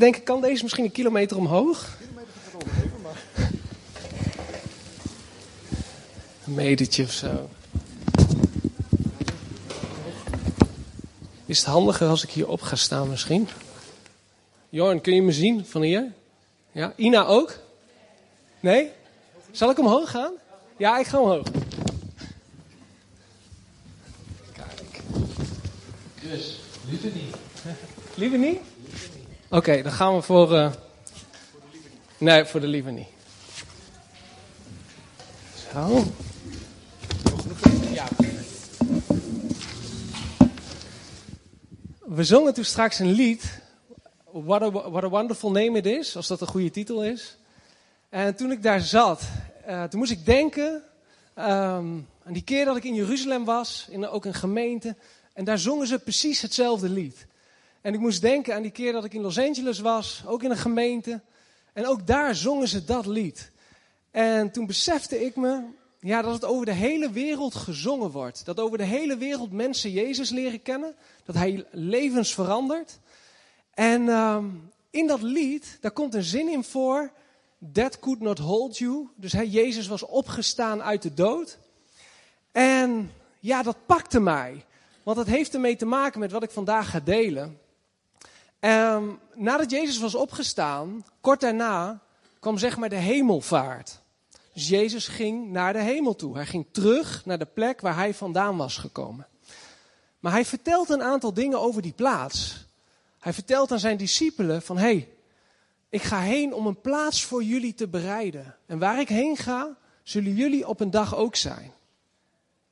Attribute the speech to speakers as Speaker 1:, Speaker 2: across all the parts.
Speaker 1: Denk ik, kan deze misschien een kilometer omhoog? Een metertje of zo. Is het handiger als ik hier op ga staan misschien? Jorn, kun je me zien van hier? Ja, Ina ook? Nee? Zal ik omhoog gaan? Ja, ik ga omhoog. Kijk.
Speaker 2: Dus, liever niet.
Speaker 1: Liever niet? Oké, dan gaan we voor. eh, Nee, voor de liever niet. Zo. We zongen toen straks een lied. What a, what a wonderful name it is, als dat een goede titel is. En toen ik daar zat, eh, toen moest ik denken ehm, aan die keer dat ik in Jeruzalem was, in ook een gemeente. En daar zongen ze precies hetzelfde lied. En ik moest denken aan die keer dat ik in Los Angeles was, ook in een gemeente. En ook daar zongen ze dat lied. En toen besefte ik me ja, dat het over de hele wereld gezongen wordt. Dat over de hele wereld mensen Jezus leren kennen. Dat hij levens verandert. En ehm, in dat lied, daar komt een zin in voor. That could not hold you. Dus hij, Jezus was opgestaan uit de dood. En ja, dat pakte mij. Want het heeft ermee te maken met wat ik vandaag ga delen. Ehm, nadat Jezus was opgestaan, kort daarna, kwam zeg maar de hemelvaart. Dus Jezus ging naar de hemel toe. Hij ging terug naar de plek waar hij vandaan was gekomen. Maar hij vertelt een aantal dingen over die plaats. Hij vertelt aan zijn discipelen van, hé, hey, ik ga heen om een plaats voor jullie te bereiden. En waar ik heen ga, zullen jullie op een dag ook zijn.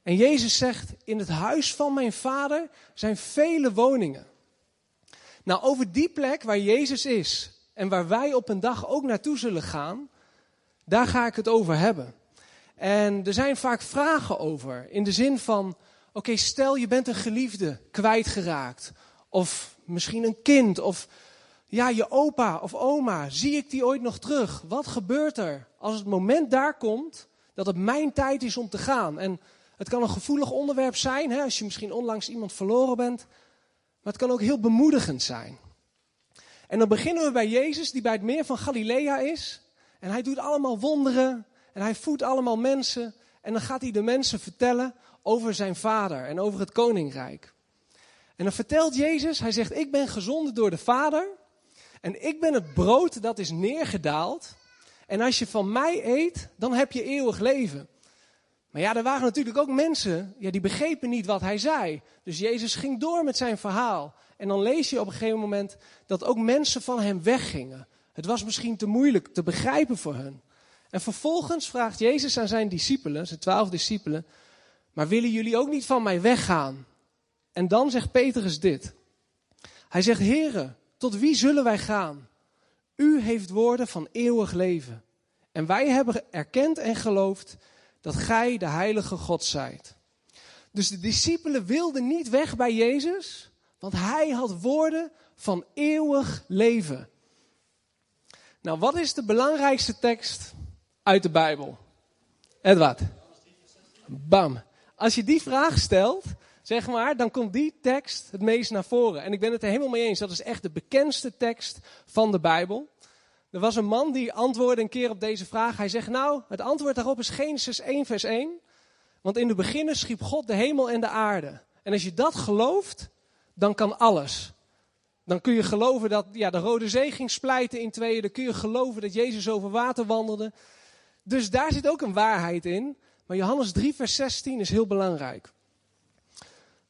Speaker 1: En Jezus zegt, in het huis van mijn vader zijn vele woningen. Nou, over die plek waar Jezus is en waar wij op een dag ook naartoe zullen gaan, daar ga ik het over hebben. En er zijn vaak vragen over, in de zin van, oké, stel je bent een geliefde kwijtgeraakt, of misschien een kind, of ja, je opa of oma, zie ik die ooit nog terug? Wat gebeurt er als het moment daar komt dat het mijn tijd is om te gaan? En het kan een gevoelig onderwerp zijn, hè, als je misschien onlangs iemand verloren bent. Maar het kan ook heel bemoedigend zijn. En dan beginnen we bij Jezus, die bij het meer van Galilea is. En hij doet allemaal wonderen. En hij voedt allemaal mensen. En dan gaat hij de mensen vertellen over zijn vader en over het koninkrijk. En dan vertelt Jezus, hij zegt, ik ben gezonden door de vader. En ik ben het brood dat is neergedaald. En als je van mij eet, dan heb je eeuwig leven. Maar ja, er waren natuurlijk ook mensen, ja, die begrepen niet wat hij zei. Dus Jezus ging door met zijn verhaal. En dan lees je op een gegeven moment dat ook mensen van hem weggingen. Het was misschien te moeilijk te begrijpen voor hen. En vervolgens vraagt Jezus aan zijn discipelen, zijn twaalf discipelen, maar willen jullie ook niet van mij weggaan? En dan zegt Petrus dit. Hij zegt, heren, tot wie zullen wij gaan? U heeft woorden van eeuwig leven. En wij hebben erkend en geloofd dat gij de heilige God zijt. Dus de discipelen wilden niet weg bij Jezus, want hij had woorden van eeuwig leven. Nou, wat is de belangrijkste tekst uit de Bijbel? Edward. Bam. Als je die vraag stelt, zeg maar, dan komt die tekst het meest naar voren. En ik ben het er helemaal mee eens. Dat is echt de bekendste tekst van de Bijbel. Er was een man die antwoordde een keer op deze vraag. Hij zegt, nou, het antwoord daarop is Genesis 1 vers 1. Want in de beginnen schiep God de hemel en de aarde. En als je dat gelooft, dan kan alles. Dan kun je geloven dat ja, de Rode Zee ging splijten in tweeën. Dan kun je geloven dat Jezus over water wandelde. Dus daar zit ook een waarheid in. Maar Johannes 3 vers 16 is heel belangrijk.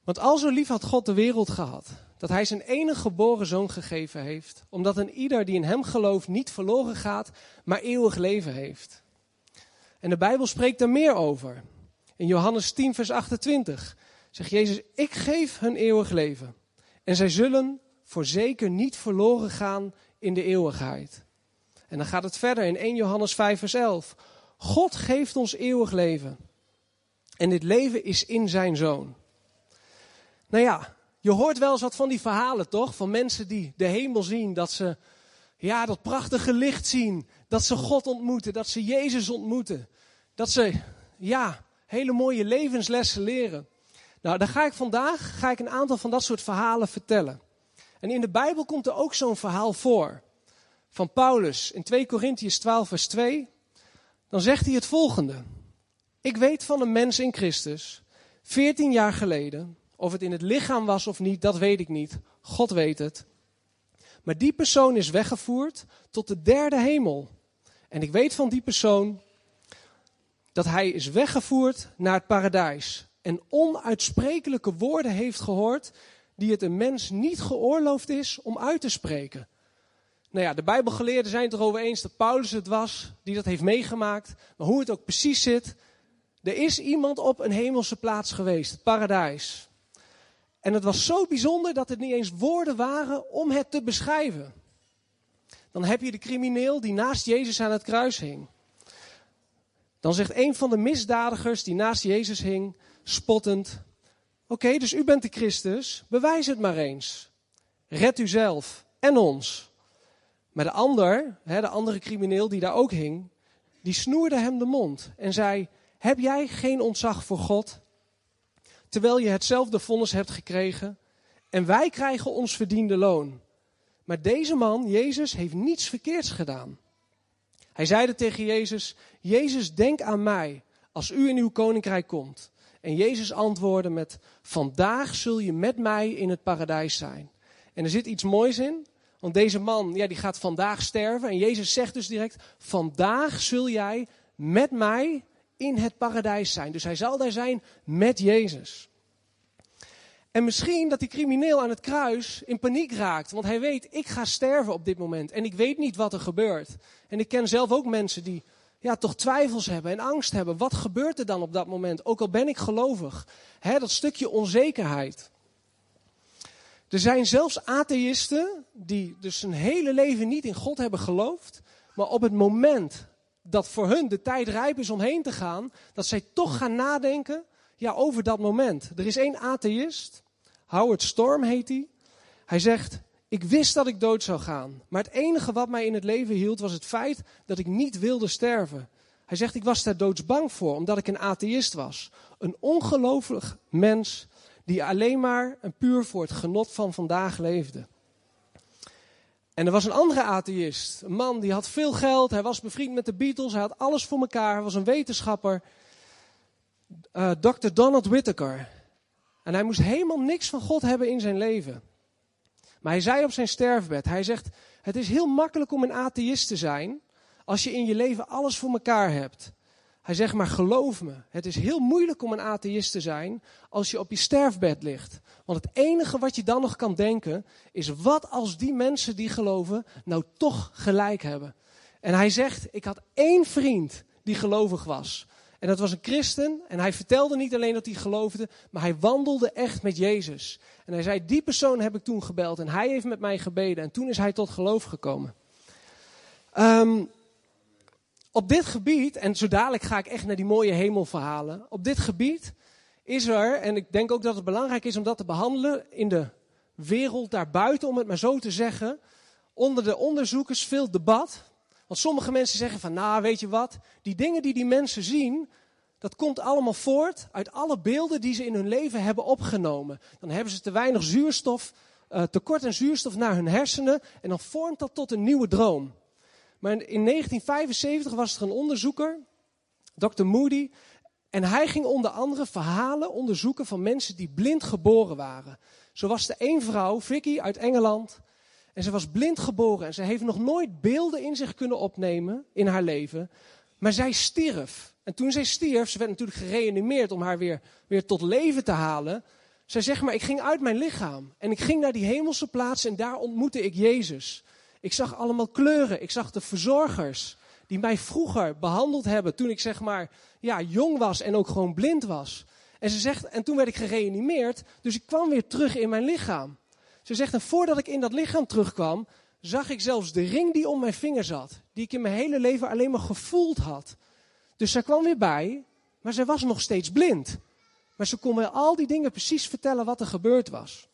Speaker 1: Want al zo lief had God de wereld gehad, dat hij zijn enige geboren zoon gegeven heeft, omdat een ieder die in hem gelooft niet verloren gaat, maar eeuwig leven heeft. En de Bijbel spreekt daar meer over. In Johannes 10, vers 28 zegt Jezus, ik geef hun eeuwig leven. En zij zullen voorzeker niet verloren gaan in de eeuwigheid. En dan gaat het verder in 1 Johannes 5, vers 11. God geeft ons eeuwig leven. En dit leven is in zijn zoon. Nou ja, je hoort wel eens wat van die verhalen, toch? Van mensen die de hemel zien, dat ze ja, dat prachtige licht zien, dat ze God ontmoeten, dat ze Jezus ontmoeten, dat ze ja, hele mooie levenslessen leren. Nou, dan ga ik vandaag ga ik een aantal van dat soort verhalen vertellen. En in de Bijbel komt er ook zo'n verhaal voor. van Paulus in 2 Korintiërs 12, vers 2, dan zegt hij het volgende. Ik weet van een mens in Christus, 14 jaar geleden, of het in het lichaam was of niet, dat weet ik niet. God weet het. Maar die persoon is weggevoerd tot de derde hemel. En ik weet van die persoon dat hij is weggevoerd naar het paradijs. En onuitsprekelijke woorden heeft gehoord die het een mens niet geoorloofd is om uit te spreken. Nou ja, de Bijbelgeleerden zijn het erover eens dat Paulus het was die dat heeft meegemaakt. Maar hoe het ook precies zit, er is iemand op een hemelse plaats geweest, het paradijs. En het was zo bijzonder dat het niet eens woorden waren om het te beschrijven. Dan heb je de crimineel die naast Jezus aan het kruis hing. Dan zegt een van de misdadigers die naast Jezus hing, spottend: Oké, dus u bent de Christus, bewijs het maar eens. Red uzelf en ons. Maar de ander, de andere crimineel die daar ook hing, die snoerde hem de mond en zei: Heb jij geen ontzag voor God? Terwijl je hetzelfde vonnis hebt gekregen en wij krijgen ons verdiende loon. Maar deze man, Jezus, heeft niets verkeerds gedaan. Hij zeide tegen Jezus: Jezus, denk aan mij als u in uw koninkrijk komt. En Jezus antwoordde met: Vandaag zul je met mij in het paradijs zijn. En er zit iets moois in, want deze man ja, die gaat vandaag sterven. En Jezus zegt dus direct: Vandaag zul jij met mij in het paradijs zijn. Dus hij zal daar zijn met Jezus. En misschien dat die crimineel aan het kruis in paniek raakt. Want hij weet, ik ga sterven op dit moment. En ik weet niet wat er gebeurt. En ik ken zelf ook mensen die ja, toch twijfels hebben en angst hebben. Wat gebeurt er dan op dat moment? Ook al ben ik gelovig. Hè, dat stukje onzekerheid. Er zijn zelfs atheïsten die dus hun hele leven niet in God hebben geloofd. Maar op het moment dat voor hun de tijd rijp is om heen te gaan, dat zij toch gaan nadenken ja, over dat moment. Er is één atheïst, Howard Storm heet hij. Hij zegt, ik wist dat ik dood zou gaan. Maar het enige wat mij in het leven hield was het feit dat ik niet wilde sterven. Hij zegt, ik was daar doodsbang voor, omdat ik een atheïst was. Een ongelooflijk mens die alleen maar en puur voor het genot van vandaag leefde. En er was een andere atheïst, een man die had veel geld, hij was bevriend met de Beatles, hij had alles voor elkaar, hij was een wetenschapper. Uh, eh, Dr. Donald Whittaker. En hij moest helemaal niks van God hebben in zijn leven. Maar hij zei op zijn sterfbed, hij zegt, het is heel makkelijk om een atheïst te zijn als je in je leven alles voor elkaar hebt. Hij zegt maar, geloof me, het is heel moeilijk om een atheïst te zijn als je op je sterfbed ligt. Want het enige wat je dan nog kan denken is, wat als die mensen die geloven nou toch gelijk hebben? En hij zegt, ik had één vriend die gelovig was. En dat was een christen. En hij vertelde niet alleen dat hij geloofde, maar hij wandelde echt met Jezus. En hij zei, die persoon heb ik toen gebeld en hij heeft met mij gebeden. En toen is hij tot geloof gekomen. Um, op dit gebied, en zo dadelijk ga ik echt naar die mooie hemelverhalen. Op dit gebied is er, en ik denk ook dat het belangrijk is om dat te behandelen in de wereld daarbuiten, om het maar zo te zeggen, onder de onderzoekers veel debat. Want sommige mensen zeggen van, nou weet je wat, die dingen die die mensen zien, dat komt allemaal voort uit alle beelden die ze in hun leven hebben opgenomen. Dan hebben ze te weinig zuurstof, uh, tekort aan zuurstof naar hun hersenen en dan vormt dat tot een nieuwe droom. Maar in 1975 was er een onderzoeker, Dr. Moody, en hij ging onder andere verhalen onderzoeken van mensen die blind geboren waren. Zo was er één vrouw, Vicky uit Engeland, en ze was blind geboren en ze heeft nog nooit beelden in zich kunnen opnemen in haar leven. Maar zij stierf. En toen zij stierf, ze werd natuurlijk gereanimeerd om haar weer, weer tot leven te halen. Zij zegt maar, ik ging uit mijn lichaam en ik ging naar die hemelse plaats en daar ontmoette ik Jezus. Ik zag allemaal kleuren. Ik zag de verzorgers die mij vroeger behandeld hebben toen ik zeg maar ja, jong was en ook gewoon blind was. En ze zegt, en toen werd ik gereanimeerd, dus ik kwam weer terug in mijn lichaam. Ze zegt, en voordat ik in dat lichaam terugkwam, zag ik zelfs de ring die om mijn vinger zat. Die ik in mijn hele leven alleen maar gevoeld had. Dus zij kwam weer bij, maar zij was nog steeds blind. Maar ze kon me al die dingen precies vertellen wat er gebeurd was.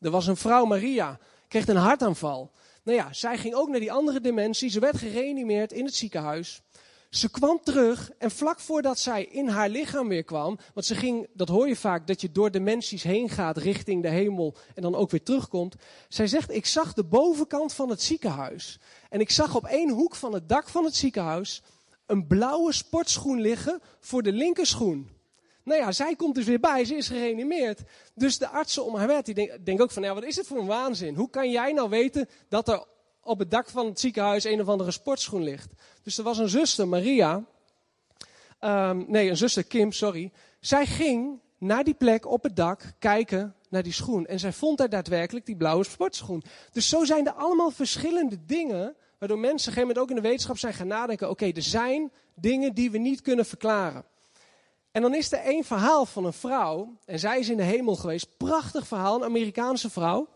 Speaker 1: Er was een vrouw, Maria, kreeg een hartaanval. Nou ja, zij ging ook naar die andere dimensie. Ze werd gereanimeerd in het ziekenhuis. Ze kwam terug en vlak voordat zij in haar lichaam weer kwam, want ze ging, dat hoor je vaak, dat je door dimensies heen gaat richting de hemel en dan ook weer terugkomt. Zij zegt, ik zag de bovenkant van het ziekenhuis. En ik zag op één hoek van het dak van het ziekenhuis een blauwe sportschoen liggen voor de linkerschoen. Nou ja, zij komt dus weer bij, ze is gereanimeerd. Dus de artsen om haar werd, die denken denk ook van, ja, wat is het voor een waanzin? Hoe kan jij nou weten dat er op het dak van het ziekenhuis een of andere sportschoen ligt? Dus er was een zuster, Maria, um, nee, een zuster Kim, sorry. Zij ging naar die plek op het dak kijken naar die schoen. En zij vond daar daadwerkelijk die blauwe sportschoen. Dus zo zijn er allemaal verschillende dingen, waardoor mensen op een gegeven moment ook in de wetenschap zijn gaan nadenken, oké, er zijn dingen die we niet kunnen verklaren. En dan is er één verhaal van een vrouw. En zij is in de hemel geweest. Prachtig verhaal, een Amerikaanse vrouw.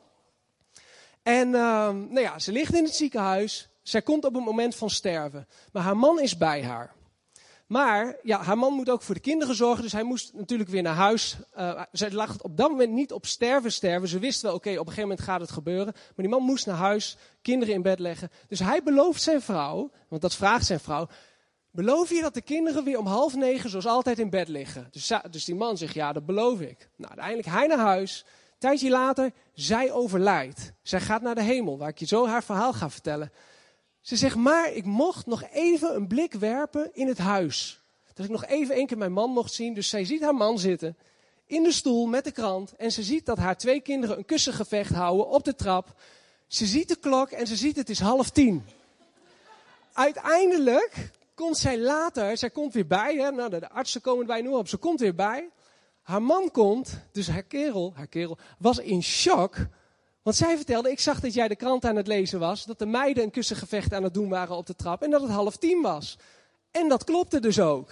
Speaker 1: En uh, nou ja, ze ligt in het ziekenhuis. Zij komt op het moment van sterven. Maar haar man is bij haar. Maar ja, haar man moet ook voor de kinderen zorgen. Dus hij moest natuurlijk weer naar huis. Uh, zij lag op dat moment niet op sterven sterven. Ze wist wel, oké, op een gegeven moment gaat het gebeuren. Maar die man moest naar huis, kinderen in bed leggen. Dus hij belooft zijn vrouw, want dat vraagt zijn vrouw. Beloof je dat de kinderen weer om half negen zoals altijd in bed liggen? Dus, dus die man zegt, ja, dat beloof ik. Nou, uiteindelijk hij naar huis. Tijdje later, zij overlijdt. Zij gaat naar de hemel, waar ik je zo haar verhaal ga vertellen. Ze zegt, maar ik mocht nog even een blik werpen in het huis. Dat ik nog even één keer mijn man mocht zien. Dus zij ziet haar man zitten in de stoel met de krant. En ze ziet dat haar twee kinderen een kussengevecht houden op de trap. Ze ziet de klok en ze ziet het is half tien. Uiteindelijk komt zij later, zij komt weer bij, hè, nou, de artsen komen bij nu op, ze komt weer bij. Haar man komt, dus haar kerel, haar kerel was in shock. Want zij vertelde, ik zag dat jij de krant aan het lezen was, dat de meiden een kussengevecht aan het doen waren op de trap en dat het half tien was. En dat klopte dus ook.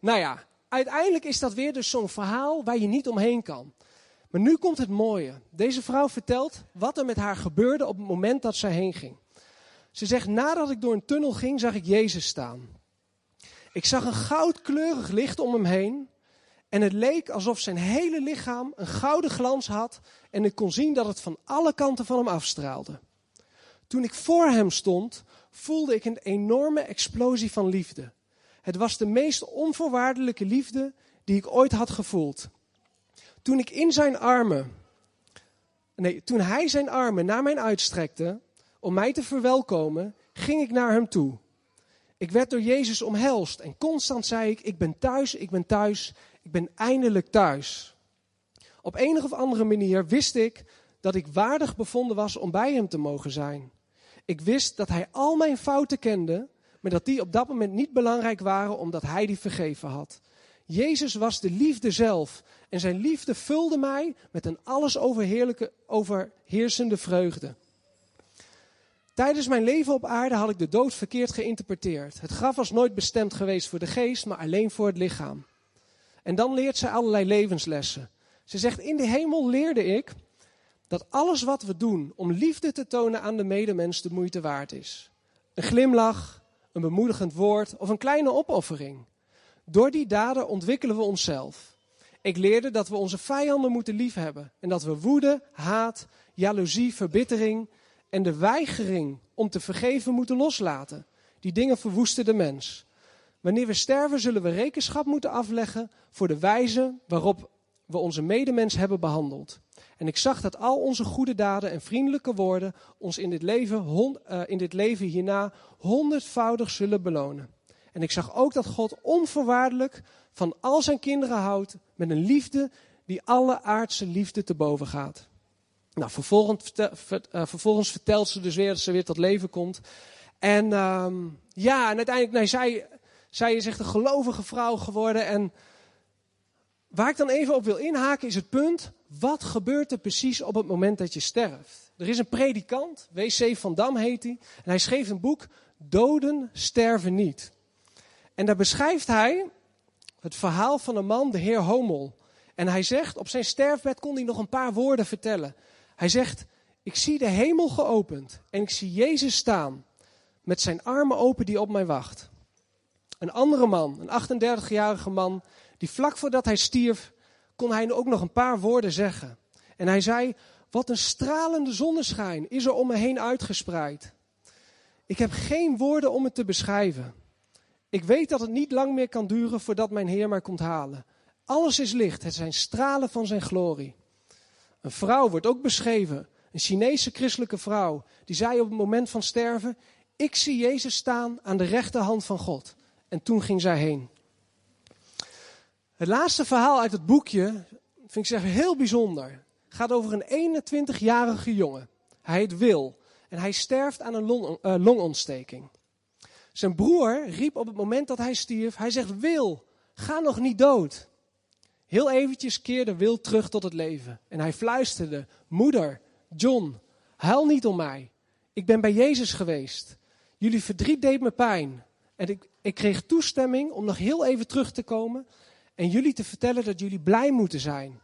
Speaker 1: Nou ja, uiteindelijk is dat weer dus zo'n verhaal waar je niet omheen kan. Maar nu komt het mooie. Deze vrouw vertelt wat er met haar gebeurde op het moment dat zij heen ging. Ze zegt, nadat ik door een tunnel ging, zag ik Jezus staan. Ik zag een goudkleurig licht om hem heen. En het leek alsof zijn hele lichaam een gouden glans had. En ik kon zien dat het van alle kanten van hem afstraalde. Toen ik voor hem stond, voelde ik een enorme explosie van liefde. Het was de meest onvoorwaardelijke liefde die ik ooit had gevoeld. Toen ik in zijn armen, nee, toen hij zijn armen naar mij uitstrekte om mij te verwelkomen, ging ik naar hem toe. Ik werd door Jezus omhelst en constant zei ik, ik ben thuis, ik ben thuis, ik ben eindelijk thuis. Op enige of andere manier wist ik dat ik waardig bevonden was om bij hem te mogen zijn. Ik wist dat hij al mijn fouten kende, maar dat die op dat moment niet belangrijk waren omdat hij die vergeven had. Jezus was de liefde zelf en zijn liefde vulde mij met een alles overheersende vreugde. Tijdens mijn leven op aarde had ik de dood verkeerd geïnterpreteerd. Het graf was nooit bestemd geweest voor de geest, maar alleen voor het lichaam. En dan leert ze allerlei levenslessen. Ze zegt, in de hemel leerde ik dat alles wat we doen om liefde te tonen aan de medemens de moeite waard is. Een glimlach, een bemoedigend woord of een kleine opoffering. Door die daden ontwikkelen we onszelf. Ik leerde dat we onze vijanden moeten liefhebben en dat we woede, haat, jaloezie, verbittering en de weigering om te vergeven moeten loslaten. Die dingen verwoesten de mens. Wanneer we sterven zullen we rekenschap moeten afleggen voor de wijze waarop we onze medemens hebben behandeld. En ik zag dat al onze goede daden en vriendelijke woorden ons in dit leven, uh, in dit leven hierna honderdvoudig zullen belonen. En ik zag ook dat God onvoorwaardelijk van al zijn kinderen houdt met een liefde die alle aardse liefde te boven gaat. Nou, vervolgens, uh, vervolgens, vertelt ze dus weer dat ze weer tot leven komt. En uh, ja, en uiteindelijk, nee, zij, zij is echt een gelovige vrouw geworden. En waar ik dan even op wil inhaken is het punt, wat gebeurt er precies op het moment dat je sterft? Er is een predikant, W.C. van Dam heet hij, en hij schreef een boek, Doden sterven niet. En daar beschrijft hij het verhaal van een man, de heer Homel. En hij zegt, op zijn sterfbed kon hij nog een paar woorden vertellen. Hij zegt, ik zie de hemel geopend en ik zie Jezus staan met zijn armen open die op mij wacht. Een andere man, een 38-jarige man, die vlak voordat hij stierf, kon hij ook nog een paar woorden zeggen. En hij zei, wat een stralende zonneschijn is er om me heen uitgespreid. Ik heb geen woorden om het te beschrijven. Ik weet dat het niet lang meer kan duren voordat mijn Heer mij komt halen. Alles is licht, het zijn stralen van zijn glorie. Een vrouw wordt ook beschreven, een Chinese christelijke vrouw, die zei op het moment van sterven: Ik zie Jezus staan aan de rechterhand van God. En toen ging zij heen. Het laatste verhaal uit het boekje vind ik zeg heel bijzonder. Gaat over een 21-jarige jongen. Hij heet Wil en hij sterft aan een uh, longontsteking. Zijn broer riep op het moment dat hij stierf, hij zegt, Wil, ga nog niet dood. Heel eventjes keerde Wil terug tot het leven. En hij fluisterde, moeder, John, huil niet om mij. Ik ben bij Jezus geweest. Jullie verdriet deed me pijn. En ik, ik kreeg toestemming om nog heel even terug te komen en jullie te vertellen dat jullie blij moeten zijn.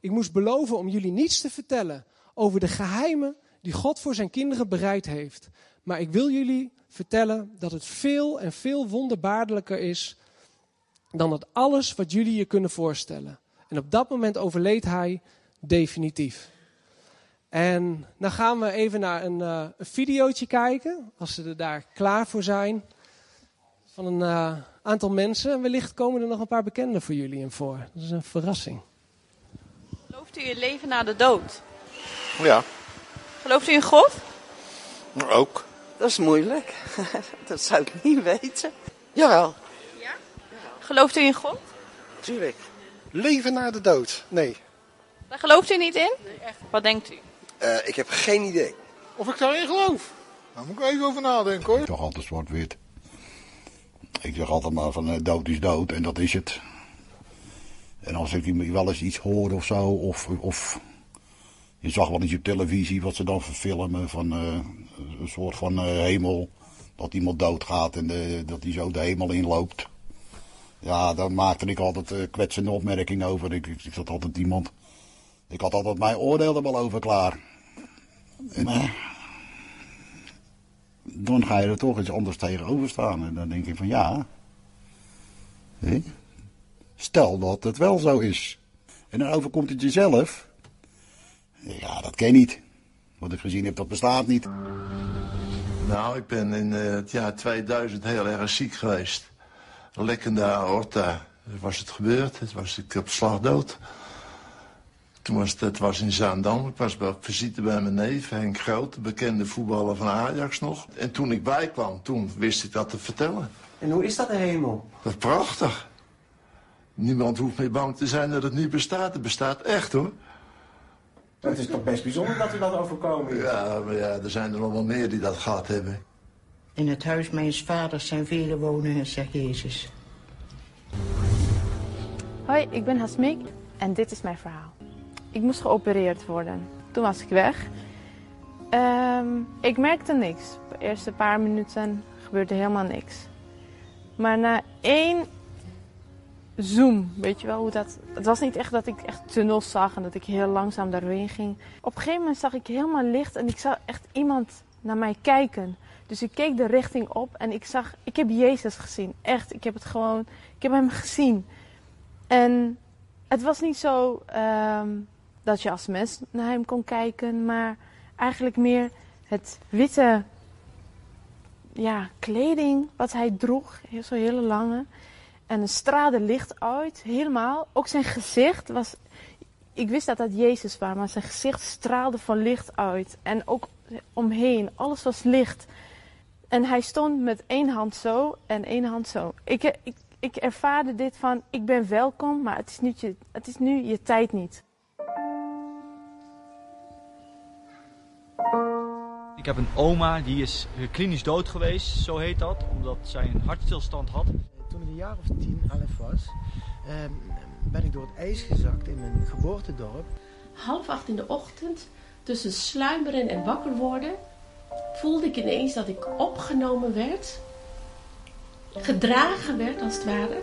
Speaker 1: Ik moest beloven om jullie niets te vertellen over de geheimen die God voor zijn kinderen bereid heeft. Maar ik wil jullie vertellen dat het veel en veel wonderbaarlijker is dan het alles wat jullie je kunnen voorstellen. En op dat moment overleed hij definitief. En dan gaan we even naar een, uh, een videootje kijken, als ze er daar klaar voor zijn. Van een uh, aantal mensen. En wellicht komen er nog een paar bekenden voor jullie in voor. Dat is een verrassing.
Speaker 3: Gelooft u in leven na de dood?
Speaker 4: Ja,
Speaker 3: Gelooft u in God?
Speaker 4: ook.
Speaker 5: Dat is moeilijk. dat zou ik niet weten. Jawel,
Speaker 3: Gelooft u in God?
Speaker 5: tuurlijk.
Speaker 6: Leven na de dood? Nee.
Speaker 3: Daar gelooft u niet in? Wat denkt u?
Speaker 4: Eh, ik heb geen idee.
Speaker 6: Of ik daarin geloof? Daar moet ik even over nadenken hoor.
Speaker 7: toch altijd zwart-wit. Ik zeg altijd maar van eh, dood is dood en dat is het. En als ik wel eens iets hoor of zo, of, of je zag wel eens op televisie wat ze dan verfilmen van eh, een soort van eh, hemel. Dat iemand doodgaat en de, dat hij zo de hemel inloopt. Ja, daar maakte ik altijd eh, kwetsende opmerkingen over. Ik, ik, ik zat altijd iemand. Ik had altijd mijn oordeel er wel over klaar. En, eh, dan ga je er toch iets anders tegenover staan. En dan denk ik van ja. Hé? Stel dat het wel zo is. En dan overkomt het jezelf. Ja, dat ken je niet. Wat ik gezien heb, dat bestaat niet.
Speaker 8: Nou, ik ben in eh, het jaar 2000 heel erg ziek geweest. Lekkende aorta. Was het gebeurd? Het was ik op slag dood. Toen was het, het was in Zaandam. Ik was bij visite bij mijn neef, Henk Groot, de bekende voetballer van Ajax nog. En toen ik bijkwam, toen wist ik dat te vertellen.
Speaker 5: En hoe is dat de hemel?
Speaker 8: Dat is prachtig. Niemand hoeft meer bang te zijn dat het niet bestaat. Het bestaat echt hoor.
Speaker 5: Het is toch best bijzonder dat u dat overkomen is.
Speaker 8: Ja, maar ja, er zijn er nog wel meer die dat gehad hebben.
Speaker 9: In het huis mijns vaders zijn vele woningen, zegt Jezus.
Speaker 10: Hoi, ik ben Hasmik en dit is mijn verhaal. Ik moest geopereerd worden. Toen was ik weg. Ehm, ik merkte niks. De eerste paar minuten gebeurde helemaal niks. Maar na één zoom, weet je wel hoe dat... Het was niet echt dat ik echt tunnels zag en dat ik heel langzaam daarheen ging. Op een gegeven moment zag ik helemaal licht en ik zag echt iemand naar mij kijken. Dus ik keek de richting op en ik zag... Ik heb Jezus gezien. Echt, ik heb het gewoon... Ik heb hem gezien. En het was niet zo ehm, dat je als mens naar hem kon kijken, maar eigenlijk meer het witte ja, kleding wat hij droeg, zo hele lange. En een straalde licht uit, helemaal. Ook zijn gezicht was. Ik wist dat dat Jezus was, maar zijn gezicht straalde van licht uit. En ook omheen, alles was licht. En hij stond met één hand zo en één hand zo. Ik, ik, ik ervaarde dit van, ik ben welkom, maar het is, nu je, het is nu je tijd niet.
Speaker 11: Ik heb een oma, die is klinisch dood geweest, zo heet dat, omdat zij een hartstilstand had.
Speaker 12: Toen ik een jaar of 10, 11 was, ehm, ben ik door het ijs gezakt in mijn geboortedorp.
Speaker 13: Half acht in de ochtend, tussen sluimeren en wakker worden, voelde ik ineens dat ik opgenomen werd. Gedragen werd als het ware.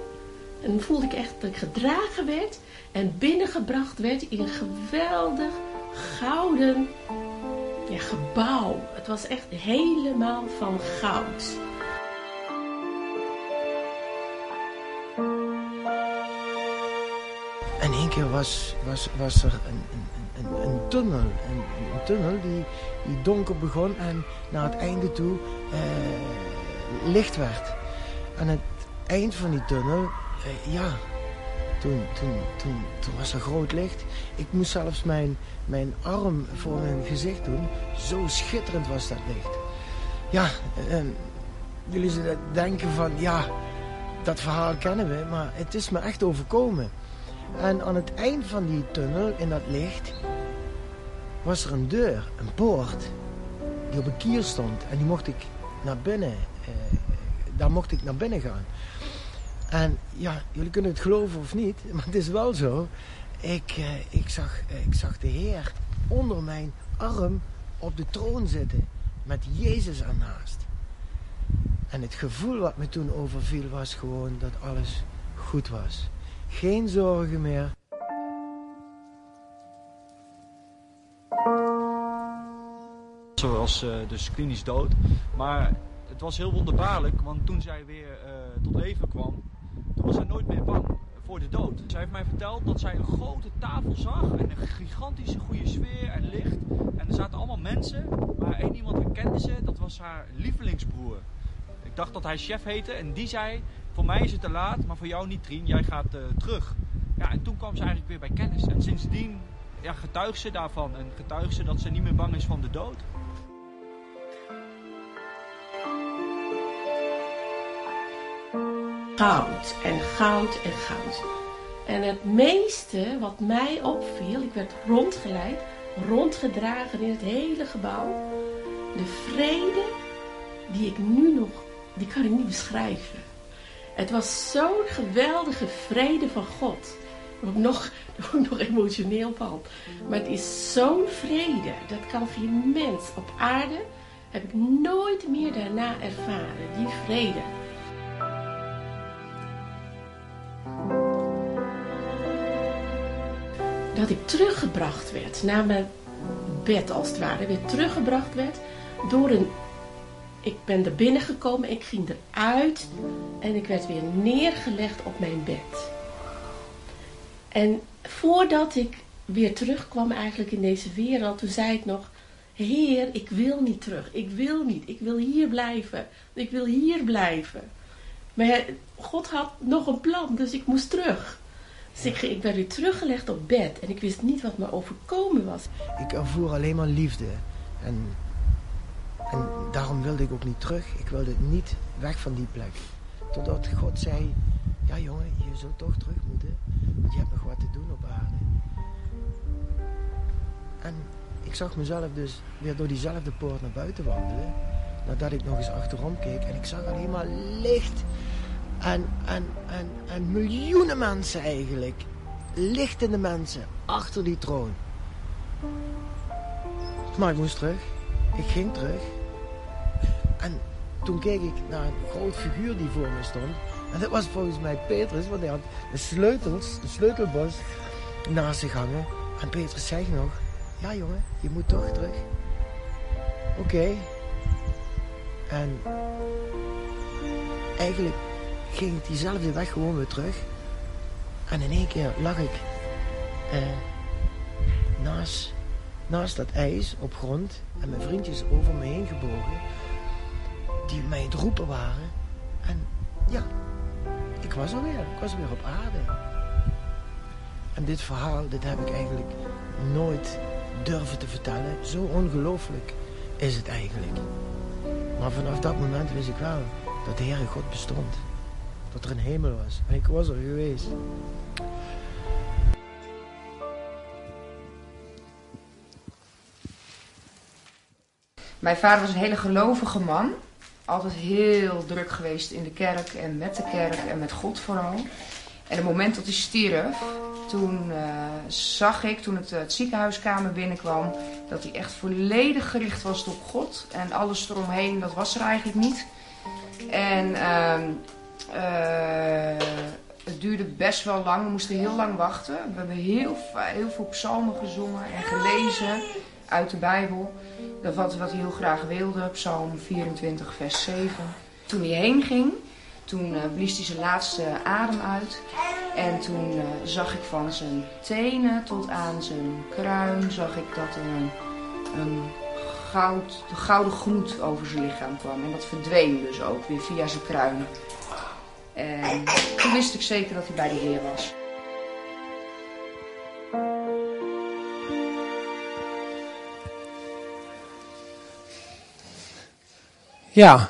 Speaker 13: En voelde ik echt dat ik gedragen werd en binnengebracht werd in een geweldig gouden ja, gebouw. Het was echt helemaal van goud.
Speaker 12: En één keer was, was, was er een, een, een, een tunnel. Een, tunnel die, donker begon en naar het einde toe eh, licht werd. En het eind van die tunnel, eh, ja, toen, toen, toen, toen was er groot licht. Ik moest zelfs mijn, mijn arm voor mijn gezicht doen. Zo schitterend was dat licht. Ja, en jullie zullen denken van, ja, dat verhaal kennen we, maar het is me echt overkomen. En aan het eind van die tunnel, in dat licht, was er een deur, een poort, die op een kier stond. En die mocht ik naar binnen, eh, daar mocht ik naar binnen gaan. En ja, jullie kunnen het geloven of niet, maar het is wel zo. Ik, eh, ik, zag, eh, ik zag de Heer onder mijn arm op de troon zitten, met Jezus ernaast. En het gevoel wat me toen overviel was gewoon dat alles goed was. Geen zorgen meer.
Speaker 11: Zoals uh, dus klinisch dood. Maar het was heel wonderbaarlijk, want toen zij weer uh, tot leven kwam, toen was zij nooit meer bang voor de dood. Zij heeft mij verteld dat zij een grote tafel zag en een gigantische goede sfeer en licht. En er zaten allemaal mensen, maar één iemand herkende ze, dat was haar lievelingsbroer. Ik dacht dat hij chef heette en die zei, voor mij is het te laat, maar voor jou niet Trien, jij gaat uh, terug. Ja, en toen kwam ze eigenlijk weer bij kennis. En sindsdien ja, getuigt ze daarvan en getuigt ze dat ze niet meer bang is van de dood.
Speaker 13: goud en goud en goud. En het meeste wat mij opviel, ik werd rondgeleid, rondgedragen in het hele gebouw. De vrede die ik nu nog, die kan ik niet beschrijven. Het was zo'n geweldige vrede van God. Waar ik nog, ik nog emotioneel van. Maar het is zo'n vrede, dat kan geen mens op aarde, heb ik nooit meer daarna ervaren. Die vrede. dat ik teruggebracht werd naar mijn bed als het ware. Weer teruggebracht werd door een... Ik ben er binnengekomen, ik ging eruit en ik werd weer neergelegd op mijn bed. En voordat ik weer terugkwam eigenlijk in deze wereld, toen zei ik nog... Heer, ik wil niet terug. Ik wil niet. Ik wil hier blijven. Ik wil hier blijven. Maar God had nog een plan, dus ik moest terug. Dus ik, ik werd weer teruggelegd op bed en ik wist niet wat me overkomen was.
Speaker 12: Ik ervoer alleen maar liefde. En, en daarom wilde ik ook niet terug. Ik wilde niet weg van die plek. Totdat God zei, ja jongen, je zult toch terug moeten. Want je hebt nog wat te doen op aarde. En ik zag mezelf dus weer door diezelfde poort naar buiten wandelen. Nadat ik nog eens achterom keek. En ik zag alleen maar licht en, en, en, en miljoenen mensen eigenlijk. Lichtende mensen achter die troon. Maar ik moest terug. Ik ging terug. En toen keek ik naar een groot figuur die voor me stond. En dat was volgens mij Petrus, want hij had de sleutels, de sleutelbos naast zich hangen. En Petrus zei nog, ja jongen, je moet toch terug. Oké. En eigenlijk ging ik diezelfde weg gewoon weer terug. En in één keer lag ik eh, naast, naast dat ijs op grond. En mijn vriendjes over me heen gebogen. Die mij het roepen waren. En ja, ik was er weer. Ik was weer op aarde. En dit verhaal, dit heb ik eigenlijk nooit durven te vertellen. Zo ongelooflijk is het eigenlijk. Maar vanaf dat moment wist ik wel dat de Heere God bestond dat er een hemel was. En ik was er geweest.
Speaker 14: Mijn vader was een hele gelovige man. Altijd heel druk geweest in de kerk en met de kerk en met God vooral. En het moment dat hij stierf, toen uh, zag ik, toen het, het ziekenhuiskamer binnenkwam, dat hij echt volledig gericht was op God. En alles eromheen, dat was er eigenlijk niet. En uh, uh, het duurde best wel lang. We moesten heel lang wachten. We hebben heel veel psalmen gezongen en gelezen uit de Bijbel. Dat was wat hij heel graag wilde. Psalm 24, vers 7. Toen hij heen ging, toen uh, blies hij zijn laatste adem uit. En toen uh, zag ik van zijn tenen tot aan zijn kruin, zag ik dat er een, een goud, de gouden gloed over zijn lichaam kwam. En dat verdween dus ook weer via zijn kruin. En toen wist ik zeker dat hij bij de Heer was.
Speaker 1: Ja,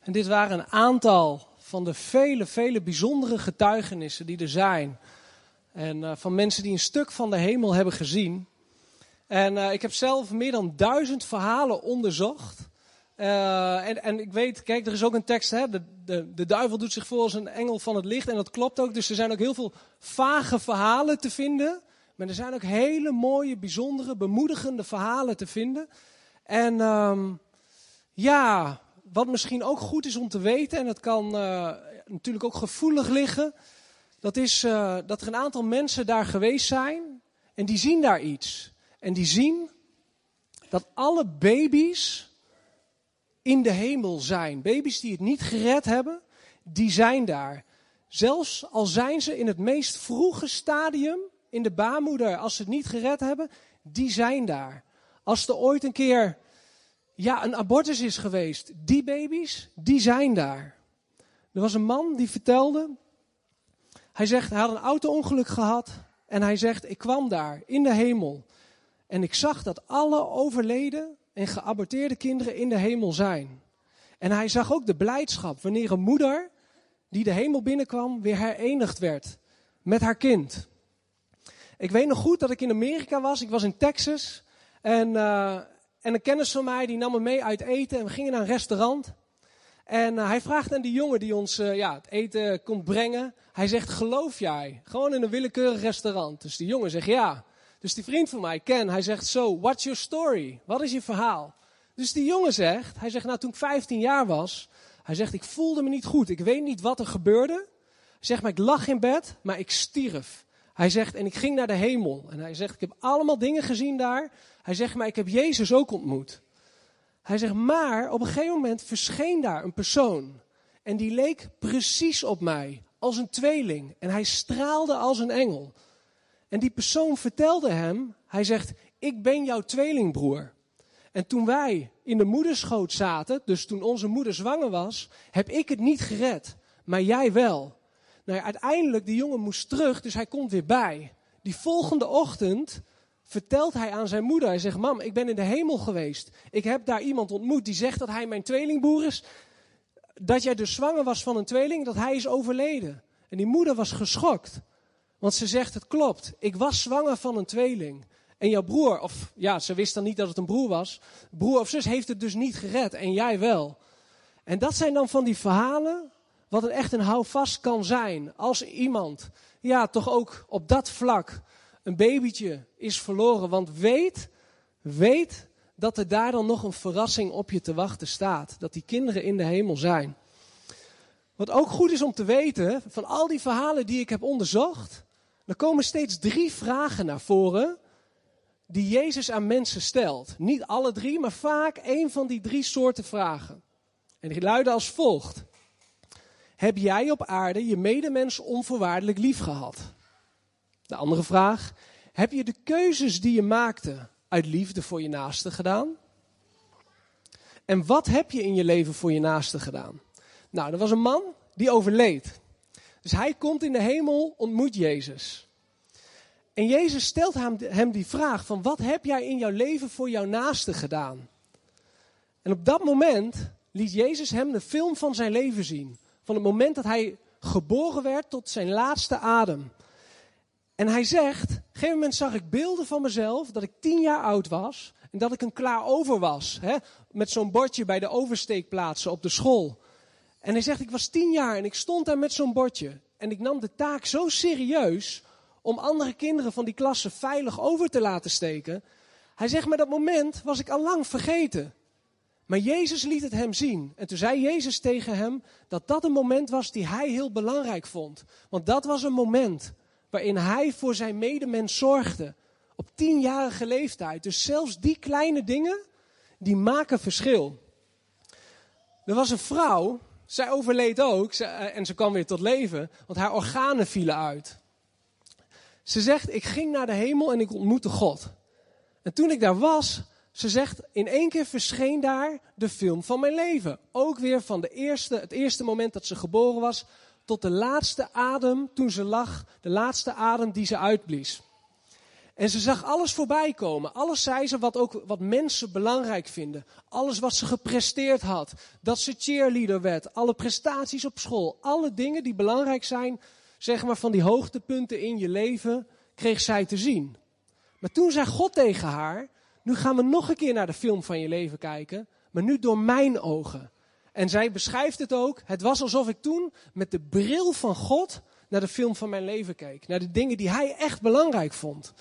Speaker 1: en dit waren een aantal van de vele, vele bijzondere getuigenissen die er zijn. En uh, van mensen die een stuk van de hemel hebben gezien. En uh, ik heb zelf meer dan duizend verhalen onderzocht. Uh, en, en, ik weet, kijk, er is ook een tekst, hè, de, de, de duivel doet zich voor als een engel van het licht. En dat klopt ook, dus er zijn ook heel veel vage verhalen te vinden. Maar er zijn ook hele mooie, bijzondere, bemoedigende verhalen te vinden. En um, ja, wat misschien ook goed is om te weten, en dat kan uh, natuurlijk ook gevoelig liggen, dat is uh, dat er een aantal mensen daar geweest zijn en die zien daar iets. En die zien dat alle baby's in de hemel zijn. Baby's die het niet gered hebben, die zijn daar. Zelfs al zijn ze in het meest vroege stadium in de baarmoeder, als ze het niet gered hebben, die zijn daar. Als er ooit een keer ja, een abortus is geweest, die baby's, die zijn daar. Er was een man die vertelde, hij zegt, hij had een auto-ongeluk gehad en hij zegt, ik kwam daar in de hemel en ik zag dat alle overleden en geaborteerde kinderen in de hemel zijn. En hij zag ook de blijdschap wanneer een moeder die de hemel binnenkwam weer herenigd werd met haar kind. Ik weet nog goed dat ik in Amerika was, ik was in Texas en, uh, en een kennis van mij die nam me mee uit eten en we gingen naar een restaurant. En uh, hij vraagt aan die jongen die ons uh, ja, het eten komt brengen. Hij zegt, geloof jij? Gewoon in een willekeurig restaurant. Dus die jongen zegt ja. Dus die vriend van mij, Ken, hij zegt zo, what's your story? Wat is je verhaal? Dus die jongen zegt, hij zegt, nou toen ik 15 jaar was, hij zegt, ik voelde me niet goed. Ik weet niet wat er gebeurde. Zegt, maar ik lag in bed, maar ik stierf. Hij zegt, en ik ging naar de hemel. En hij zegt, ik heb allemaal dingen gezien daar. Hij zegt, maar ik heb Jezus ook ontmoet. Hij zegt, maar op een gegeven moment verscheen daar een persoon. En die leek precies op mij, als een tweeling. En hij straalde als een engel. En die persoon vertelde hem, hij zegt, ik ben jouw tweelingbroer. En toen wij in de moederschoot zaten, dus toen onze moeder zwanger was, heb ik het niet gered, maar jij wel. Nou ja, uiteindelijk, die jongen moest terug, dus hij komt weer bij. Die volgende ochtend vertelt hij aan zijn moeder, hij zegt, mam, ik ben in de hemel geweest. Ik heb daar iemand ontmoet die zegt dat hij mijn tweelingbroer is. Dat jij dus zwanger was van een tweeling, dat hij is overleden. En die moeder was geschokt. Want ze zegt, het klopt, ik was zwanger van een tweeling. En jouw broer, of ja, ze wist dan niet dat het een broer was. Broer of zus heeft het dus niet gered en jij wel. En dat zijn dan van die verhalen, wat een echt een houvast kan zijn. Als iemand, ja, toch ook op dat vlak een babytje is verloren. Want weet, weet dat er daar dan nog een verrassing op je te wachten staat. Dat die kinderen in de hemel zijn. Wat ook goed is om te weten, van al die verhalen die ik heb onderzocht, er komen steeds drie vragen naar voren die Jezus aan mensen stelt. Niet alle drie, maar vaak één van die drie soorten vragen. En die luiden als volgt. Heb jij op aarde je medemens onvoorwaardelijk lief gehad? De andere vraag. Heb je de keuzes die je maakte uit liefde voor je naaste gedaan? En wat heb je in je leven voor je naaste gedaan? Nou, er was een man die overleed. Dus hij komt in de hemel, ontmoet Jezus. En Jezus stelt hem, die vraag van wat heb jij in jouw leven voor jouw naaste gedaan? En op dat moment liet Jezus hem de film van zijn leven zien. Van het moment dat hij geboren werd tot zijn laatste adem. En hij zegt, op een gegeven moment zag ik beelden van mezelf dat ik tien jaar oud was. En dat ik een klaar over was. Hè, met zo'n bordje bij de oversteekplaatsen op de school. En hij zegt, ik was tien jaar en ik stond daar met zo'n bordje. En ik nam de taak zo serieus om andere kinderen van die klasse veilig over te laten steken. Hij zegt, maar dat moment was ik al lang vergeten. Maar Jezus liet het hem zien. En toen zei Jezus tegen hem dat dat een moment was die hij heel belangrijk vond. Want dat was een moment waarin hij voor zijn medemens zorgde. Op tienjarige leeftijd. Dus zelfs die kleine dingen, die maken verschil. Er was een vrouw, zij overleed ook en ze kwam weer tot leven, want haar organen vielen uit. Ze zegt, ik ging naar de hemel en ik ontmoette God. En toen ik daar was, ze zegt, in één keer verscheen daar de film van mijn leven. Ook weer van de eerste, het eerste moment dat ze geboren was, tot de laatste adem toen ze lag, de laatste adem die ze uitblies. En ze zag alles voorbij komen. Alles zei ze wat ook wat mensen belangrijk vinden. Alles wat ze gepresteerd had. Dat ze cheerleader werd. Alle prestaties op school. Alle dingen die belangrijk zijn, zeg maar van die hoogtepunten in je leven, kreeg zij te zien. Maar toen zei God tegen haar, nu gaan we nog een keer naar de film van je leven kijken, maar nu door mijn ogen. En zij beschrijft het ook. Het was alsof ik toen met de bril van God naar de film van mijn leven keek. Naar de dingen die hij echt belangrijk vond.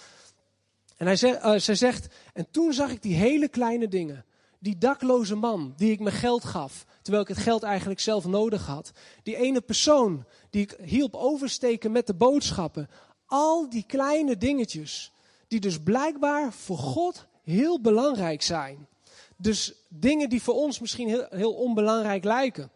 Speaker 1: En hij zegt, uh, zij zegt, en toen zag ik die hele kleine dingen. Die dakloze man die ik mijn geld gaf, terwijl ik het geld eigenlijk zelf nodig had. Die ene persoon die ik hielp oversteken met de boodschappen. Al die kleine dingetjes, die dus blijkbaar voor God heel belangrijk zijn. Dus dingen die voor ons misschien heel, heel onbelangrijk lijken.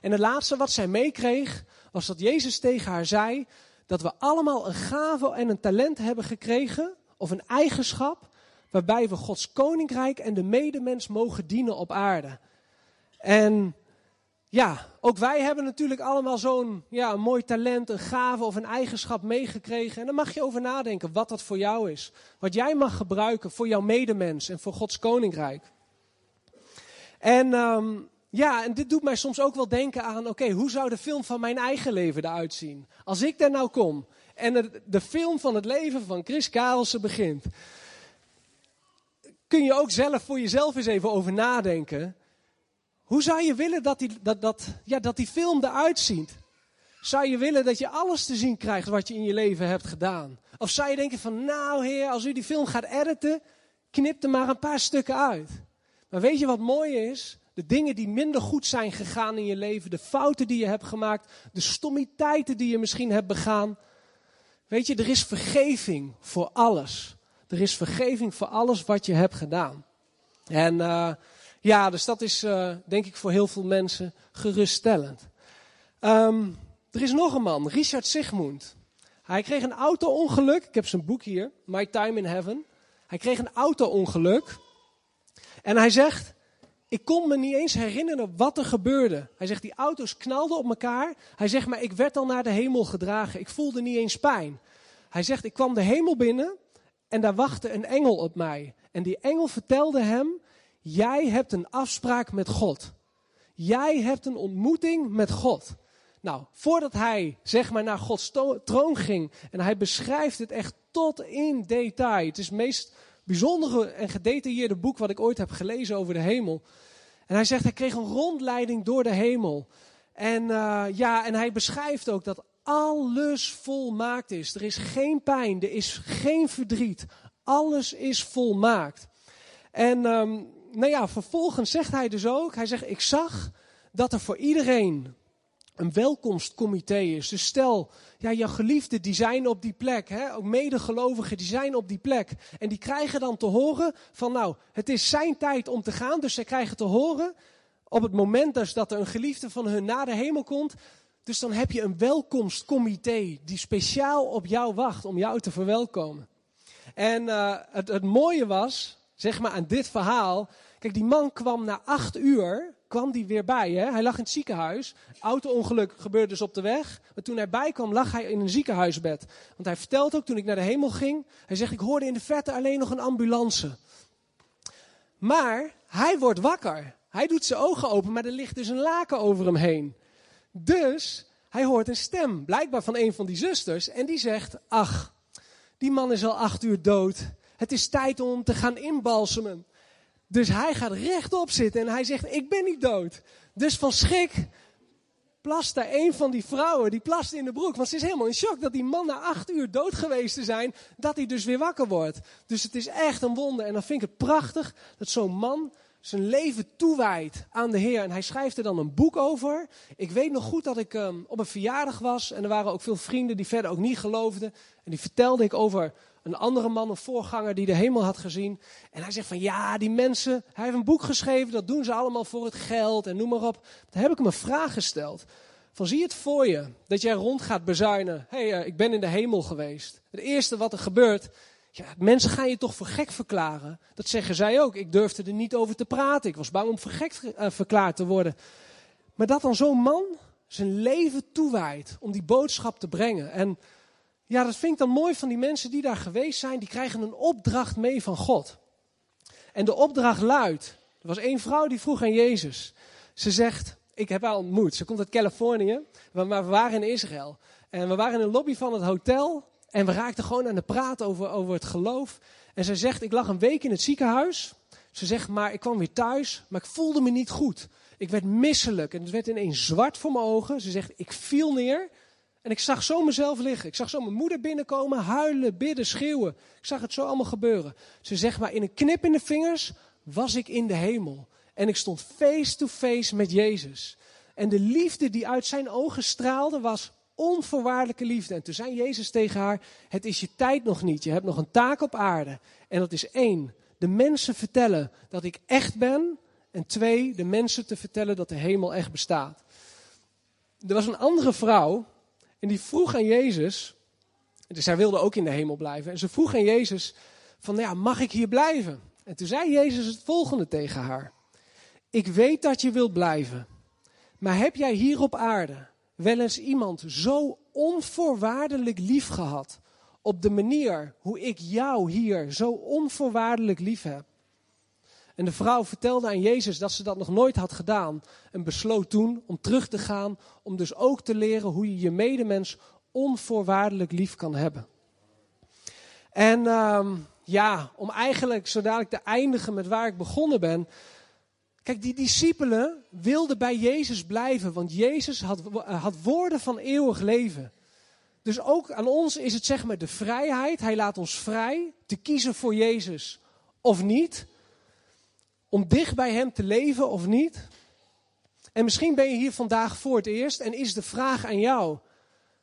Speaker 1: En het laatste wat zij meekreeg, was dat Jezus tegen haar zei dat we allemaal een gave en een talent hebben gekregen, of een eigenschap, waarbij we Gods koninkrijk en de medemens mogen dienen op aarde. En ja, ook wij hebben natuurlijk allemaal zo'n ja, mooi talent, een gave of een eigenschap meegekregen. En dan mag je over nadenken wat dat voor jou is. Wat jij mag gebruiken voor jouw medemens en voor Gods koninkrijk. En um, ja, en dit doet mij soms ook wel denken aan, oké, hoe zou de film van mijn eigen leven eruit zien? Als ik daar nou kom en de, de film van het leven van Chris Karelsen begint. Kun je ook zelf voor jezelf eens even over nadenken. Hoe zou je willen dat die, dat, dat, ja, dat die film eruit ziet? Zou je willen dat je alles te zien krijgt wat je in je leven hebt gedaan? Of zou je denken van, nou heer, als u die film gaat editen, knip er maar een paar stukken uit. Maar weet je wat mooi is? De dingen die minder goed zijn gegaan in je leven, de fouten die je hebt gemaakt, de stommiteiten die je misschien hebt begaan. Weet je, er is vergeving voor alles. Er is vergeving voor alles wat je hebt gedaan. En uh, ja, dus dat is uh, denk ik voor heel veel mensen geruststellend. Um, er is nog een man, Richard Sigmund. Hij kreeg een auto-ongeluk. Ik heb zijn boek hier, My Time in Heaven. Hij kreeg een auto-ongeluk. En hij zegt, ik kon me niet eens herinneren wat er gebeurde. Hij zegt, die auto's knalden op elkaar. Hij zegt, maar ik werd al naar de hemel gedragen. Ik voelde niet eens pijn. Hij zegt, ik kwam de hemel binnen en daar wachtte een engel op mij. En die engel vertelde hem, jij hebt een afspraak met God. Jij hebt een ontmoeting met God. Nou, voordat hij zeg maar naar Gods troon ging en hij beschrijft het echt tot in detail. Het is het meest bijzondere en gedetailleerde boek wat ik ooit heb gelezen over de hemel. En hij zegt, hij kreeg een rondleiding door de hemel. En uh, ja, en hij beschrijft ook dat alles volmaakt is. Er is geen pijn, er is geen verdriet. Alles is volmaakt. En um, nou ja, vervolgens zegt hij dus ook, hij zegt, ik zag dat er voor iedereen een welkomstcomité is. Dus stel, ja, jouw geliefden die zijn op die plek, hè, ook medegelovigen die zijn op die plek. En die krijgen dan te horen van nou, het is zijn tijd om te gaan. Dus zij krijgen te horen op het moment dus dat er een geliefde van hun naar de hemel komt. Dus dan heb je een welkomstcomité die speciaal op jou wacht om jou te verwelkomen. En uh, het, het mooie was, zeg maar aan dit verhaal, kijk die man kwam na acht uur kwam die weer bij. Hè? Hij lag in het ziekenhuis. Auto-ongeluk gebeurde dus op de weg. Maar toen hij bijkwam, lag hij in een ziekenhuisbed. Want hij vertelt ook, toen ik naar de hemel ging, hij zegt, ik hoorde in de verte alleen nog een ambulance. Maar hij wordt wakker. Hij doet zijn ogen open, maar er ligt dus een laken over hem heen. Dus hij hoort een stem, blijkbaar van een van die zusters, en die zegt, ach, die man is al acht uur dood. Het is tijd om te gaan inbalsemen. Dus hij gaat rechtop zitten en hij zegt, ik ben niet dood. Dus van schrik plast daar een van die vrouwen, die plast in de broek. Want ze is helemaal in shock dat die man na acht uur dood geweest te zijn, dat hij dus weer wakker wordt. Dus het is echt een wonder. En dan vind ik het prachtig dat zo'n man zijn leven toewijdt aan de Heer. En hij schrijft er dan een boek over. Ik weet nog goed dat ik um, op een verjaardag was. En er waren ook veel vrienden die verder ook niet geloofden. En die vertelde ik over een andere man, een voorganger die de hemel had gezien. En hij zegt van ja, die mensen, hij heeft een boek geschreven, dat doen ze allemaal voor het geld en noem maar op. Toen heb ik hem een vraag gesteld. Van zie je het voor je, dat jij rond gaat bezuinen. Hé, hey, uh, ik ben in de hemel geweest. Het eerste wat er gebeurt, ja, mensen gaan je toch voor gek verklaren. Dat zeggen zij ook. Ik durfde er niet over te praten. Ik was bang om voor gek uh, verklaard te worden. Maar dat dan zo'n man zijn leven toewijdt om die boodschap te brengen. En ja, dat vind ik dan mooi van die mensen die daar geweest zijn. Die krijgen een opdracht mee van God. En de opdracht luidt, er was één vrouw die vroeg aan Jezus. Ze zegt, ik heb haar ontmoet. Ze komt uit Californië, maar we waren in Israël. En we waren in de lobby van het hotel. En we raakten gewoon aan de praat over, over het geloof. En ze zegt, ik lag een week in het ziekenhuis. Ze zegt, maar ik kwam weer thuis, maar ik voelde me niet goed. Ik werd misselijk en het werd ineens zwart voor mijn ogen. Ze zegt, ik viel neer en ik zag zo mezelf liggen. Ik zag zo mijn moeder binnenkomen, huilen, bidden, schreeuwen. Ik zag het zo allemaal gebeuren. Ze zegt, maar in een knip in de vingers was ik in de hemel. En ik stond face to face met Jezus. En de liefde die uit zijn ogen straalde was onvoorwaardelijke liefde. En toen zei Jezus tegen haar: Het is je tijd nog niet. Je hebt nog een taak op aarde. En dat is één: de mensen vertellen dat ik echt ben. En twee: de mensen te vertellen dat de hemel echt bestaat. Er was een andere vrouw. En die vroeg aan Jezus. Dus zij wilde ook in de hemel blijven. En ze vroeg aan Jezus: van, ja, Mag ik hier blijven? En toen zei Jezus het volgende tegen haar: Ik weet dat je wilt blijven. Maar heb jij hier op aarde wel eens iemand zo onvoorwaardelijk lief gehad. Op de manier hoe ik jou hier zo onvoorwaardelijk lief heb. En de vrouw vertelde aan Jezus dat ze dat nog nooit had gedaan. En besloot toen om terug te gaan. Om dus ook te leren hoe je je medemens onvoorwaardelijk lief kan hebben. En uh, ja, om eigenlijk zo dadelijk te eindigen met waar ik begonnen ben. Kijk, die discipelen wilden bij Jezus blijven, want Jezus had, had woorden van eeuwig leven. Dus ook aan ons is het zeg maar de vrijheid. Hij laat ons vrij te kiezen voor Jezus of niet. Om dicht bij Hem te leven of niet. En misschien ben je hier vandaag voor het eerst en is de vraag aan jou: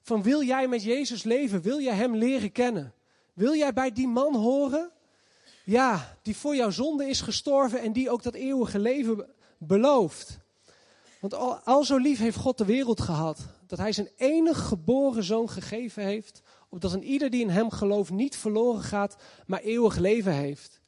Speaker 1: van wil jij met Jezus leven? Wil jij Hem leren kennen? Wil jij bij die man horen ja, die voor jouw zonde is gestorven en die ook dat eeuwige leven belooft. Want al, al zo lief heeft God de wereld gehad, dat hij zijn enige geboren zoon gegeven heeft, opdat een ieder die in hem gelooft niet verloren gaat, maar eeuwig leven heeft.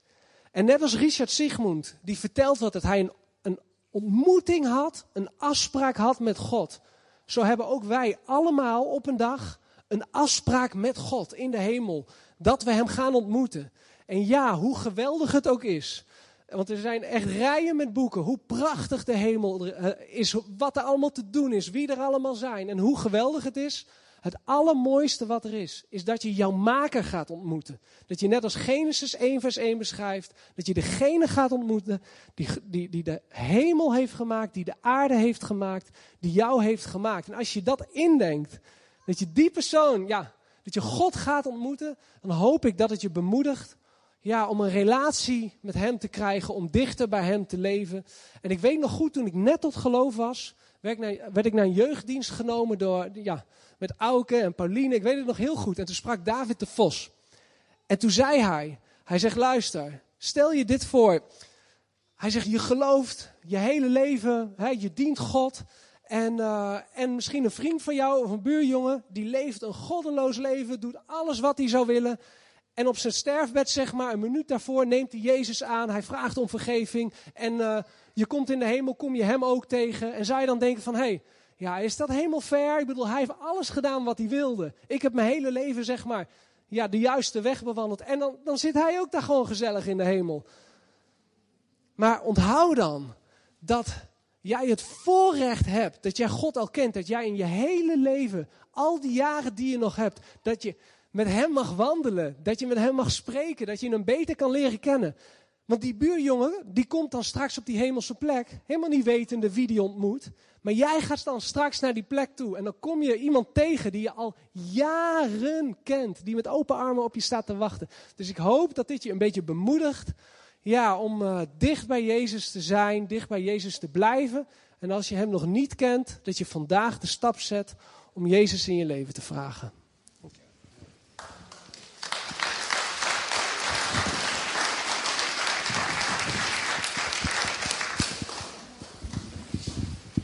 Speaker 1: En net als Richard Sigmund, die vertelt wat dat hij een, een ontmoeting had, een afspraak had met God. Zo hebben ook wij allemaal op een dag een afspraak met God in de hemel, dat we hem gaan ontmoeten. En ja, hoe geweldig het ook is. Want er zijn echt rijen met boeken. Hoe prachtig de hemel eh, is. Wat er allemaal te doen is. Wie er allemaal zijn. En hoe geweldig het is. Het allermooiste wat er is. Is dat je jouw maker gaat ontmoeten. Dat je net als Genesis 1 vers 1 beschrijft. Dat je degene gaat ontmoeten. Die, die, die de hemel heeft gemaakt. Die de aarde heeft gemaakt. Die jou heeft gemaakt. En als je dat indenkt. Dat je die persoon. Ja, dat je God gaat ontmoeten. Dan hoop ik dat het je bemoedigt ja, om een relatie met Hem te krijgen, om dichter bij Hem te leven. En ik weet nog goed, toen ik net tot geloof was, werd ik naar, werd ik naar een jeugddienst genomen door, ja, met Auke en Pauline. Ik weet het nog heel goed. En toen sprak David de Vos. En toen zei hij, hij zegt, luister, stel je dit voor. Hij zegt, je gelooft je hele leven, hè, je dient God. En, uh, en misschien een vriend van jou of een buurjongen, die leeft een goddeloos leven, doet alles wat hij zou willen. En op zijn sterfbed, zeg maar, een minuut daarvoor neemt hij Jezus aan. Hij vraagt om vergeving. En uh, je komt in de hemel, kom je hem ook tegen. En zou je dan denken van, hé, hey, ja, is dat helemaal fair? Ik bedoel, hij heeft alles gedaan wat hij wilde. Ik heb mijn hele leven, zeg maar, ja, de juiste weg bewandeld. En dan, dan zit hij ook daar gewoon gezellig in de hemel. Maar onthoud dan dat jij het voorrecht hebt, dat jij God al kent, dat jij in je hele leven, al die jaren die je nog hebt, dat je met hem mag wandelen. Dat je met hem mag spreken. Dat je hem beter kan leren kennen. Want die buurjongen, die komt dan straks op die hemelse plek. Helemaal niet wetende wie die ontmoet. Maar jij gaat dan straks naar die plek toe. En dan kom je iemand tegen die je al jaren kent. Die met open armen op je staat te wachten. Dus ik hoop dat dit je een beetje bemoedigt. Ja, om uh, dicht bij Jezus te zijn. Dicht bij Jezus te blijven. En als je hem nog niet kent, dat je vandaag de stap zet om Jezus in je leven te vragen.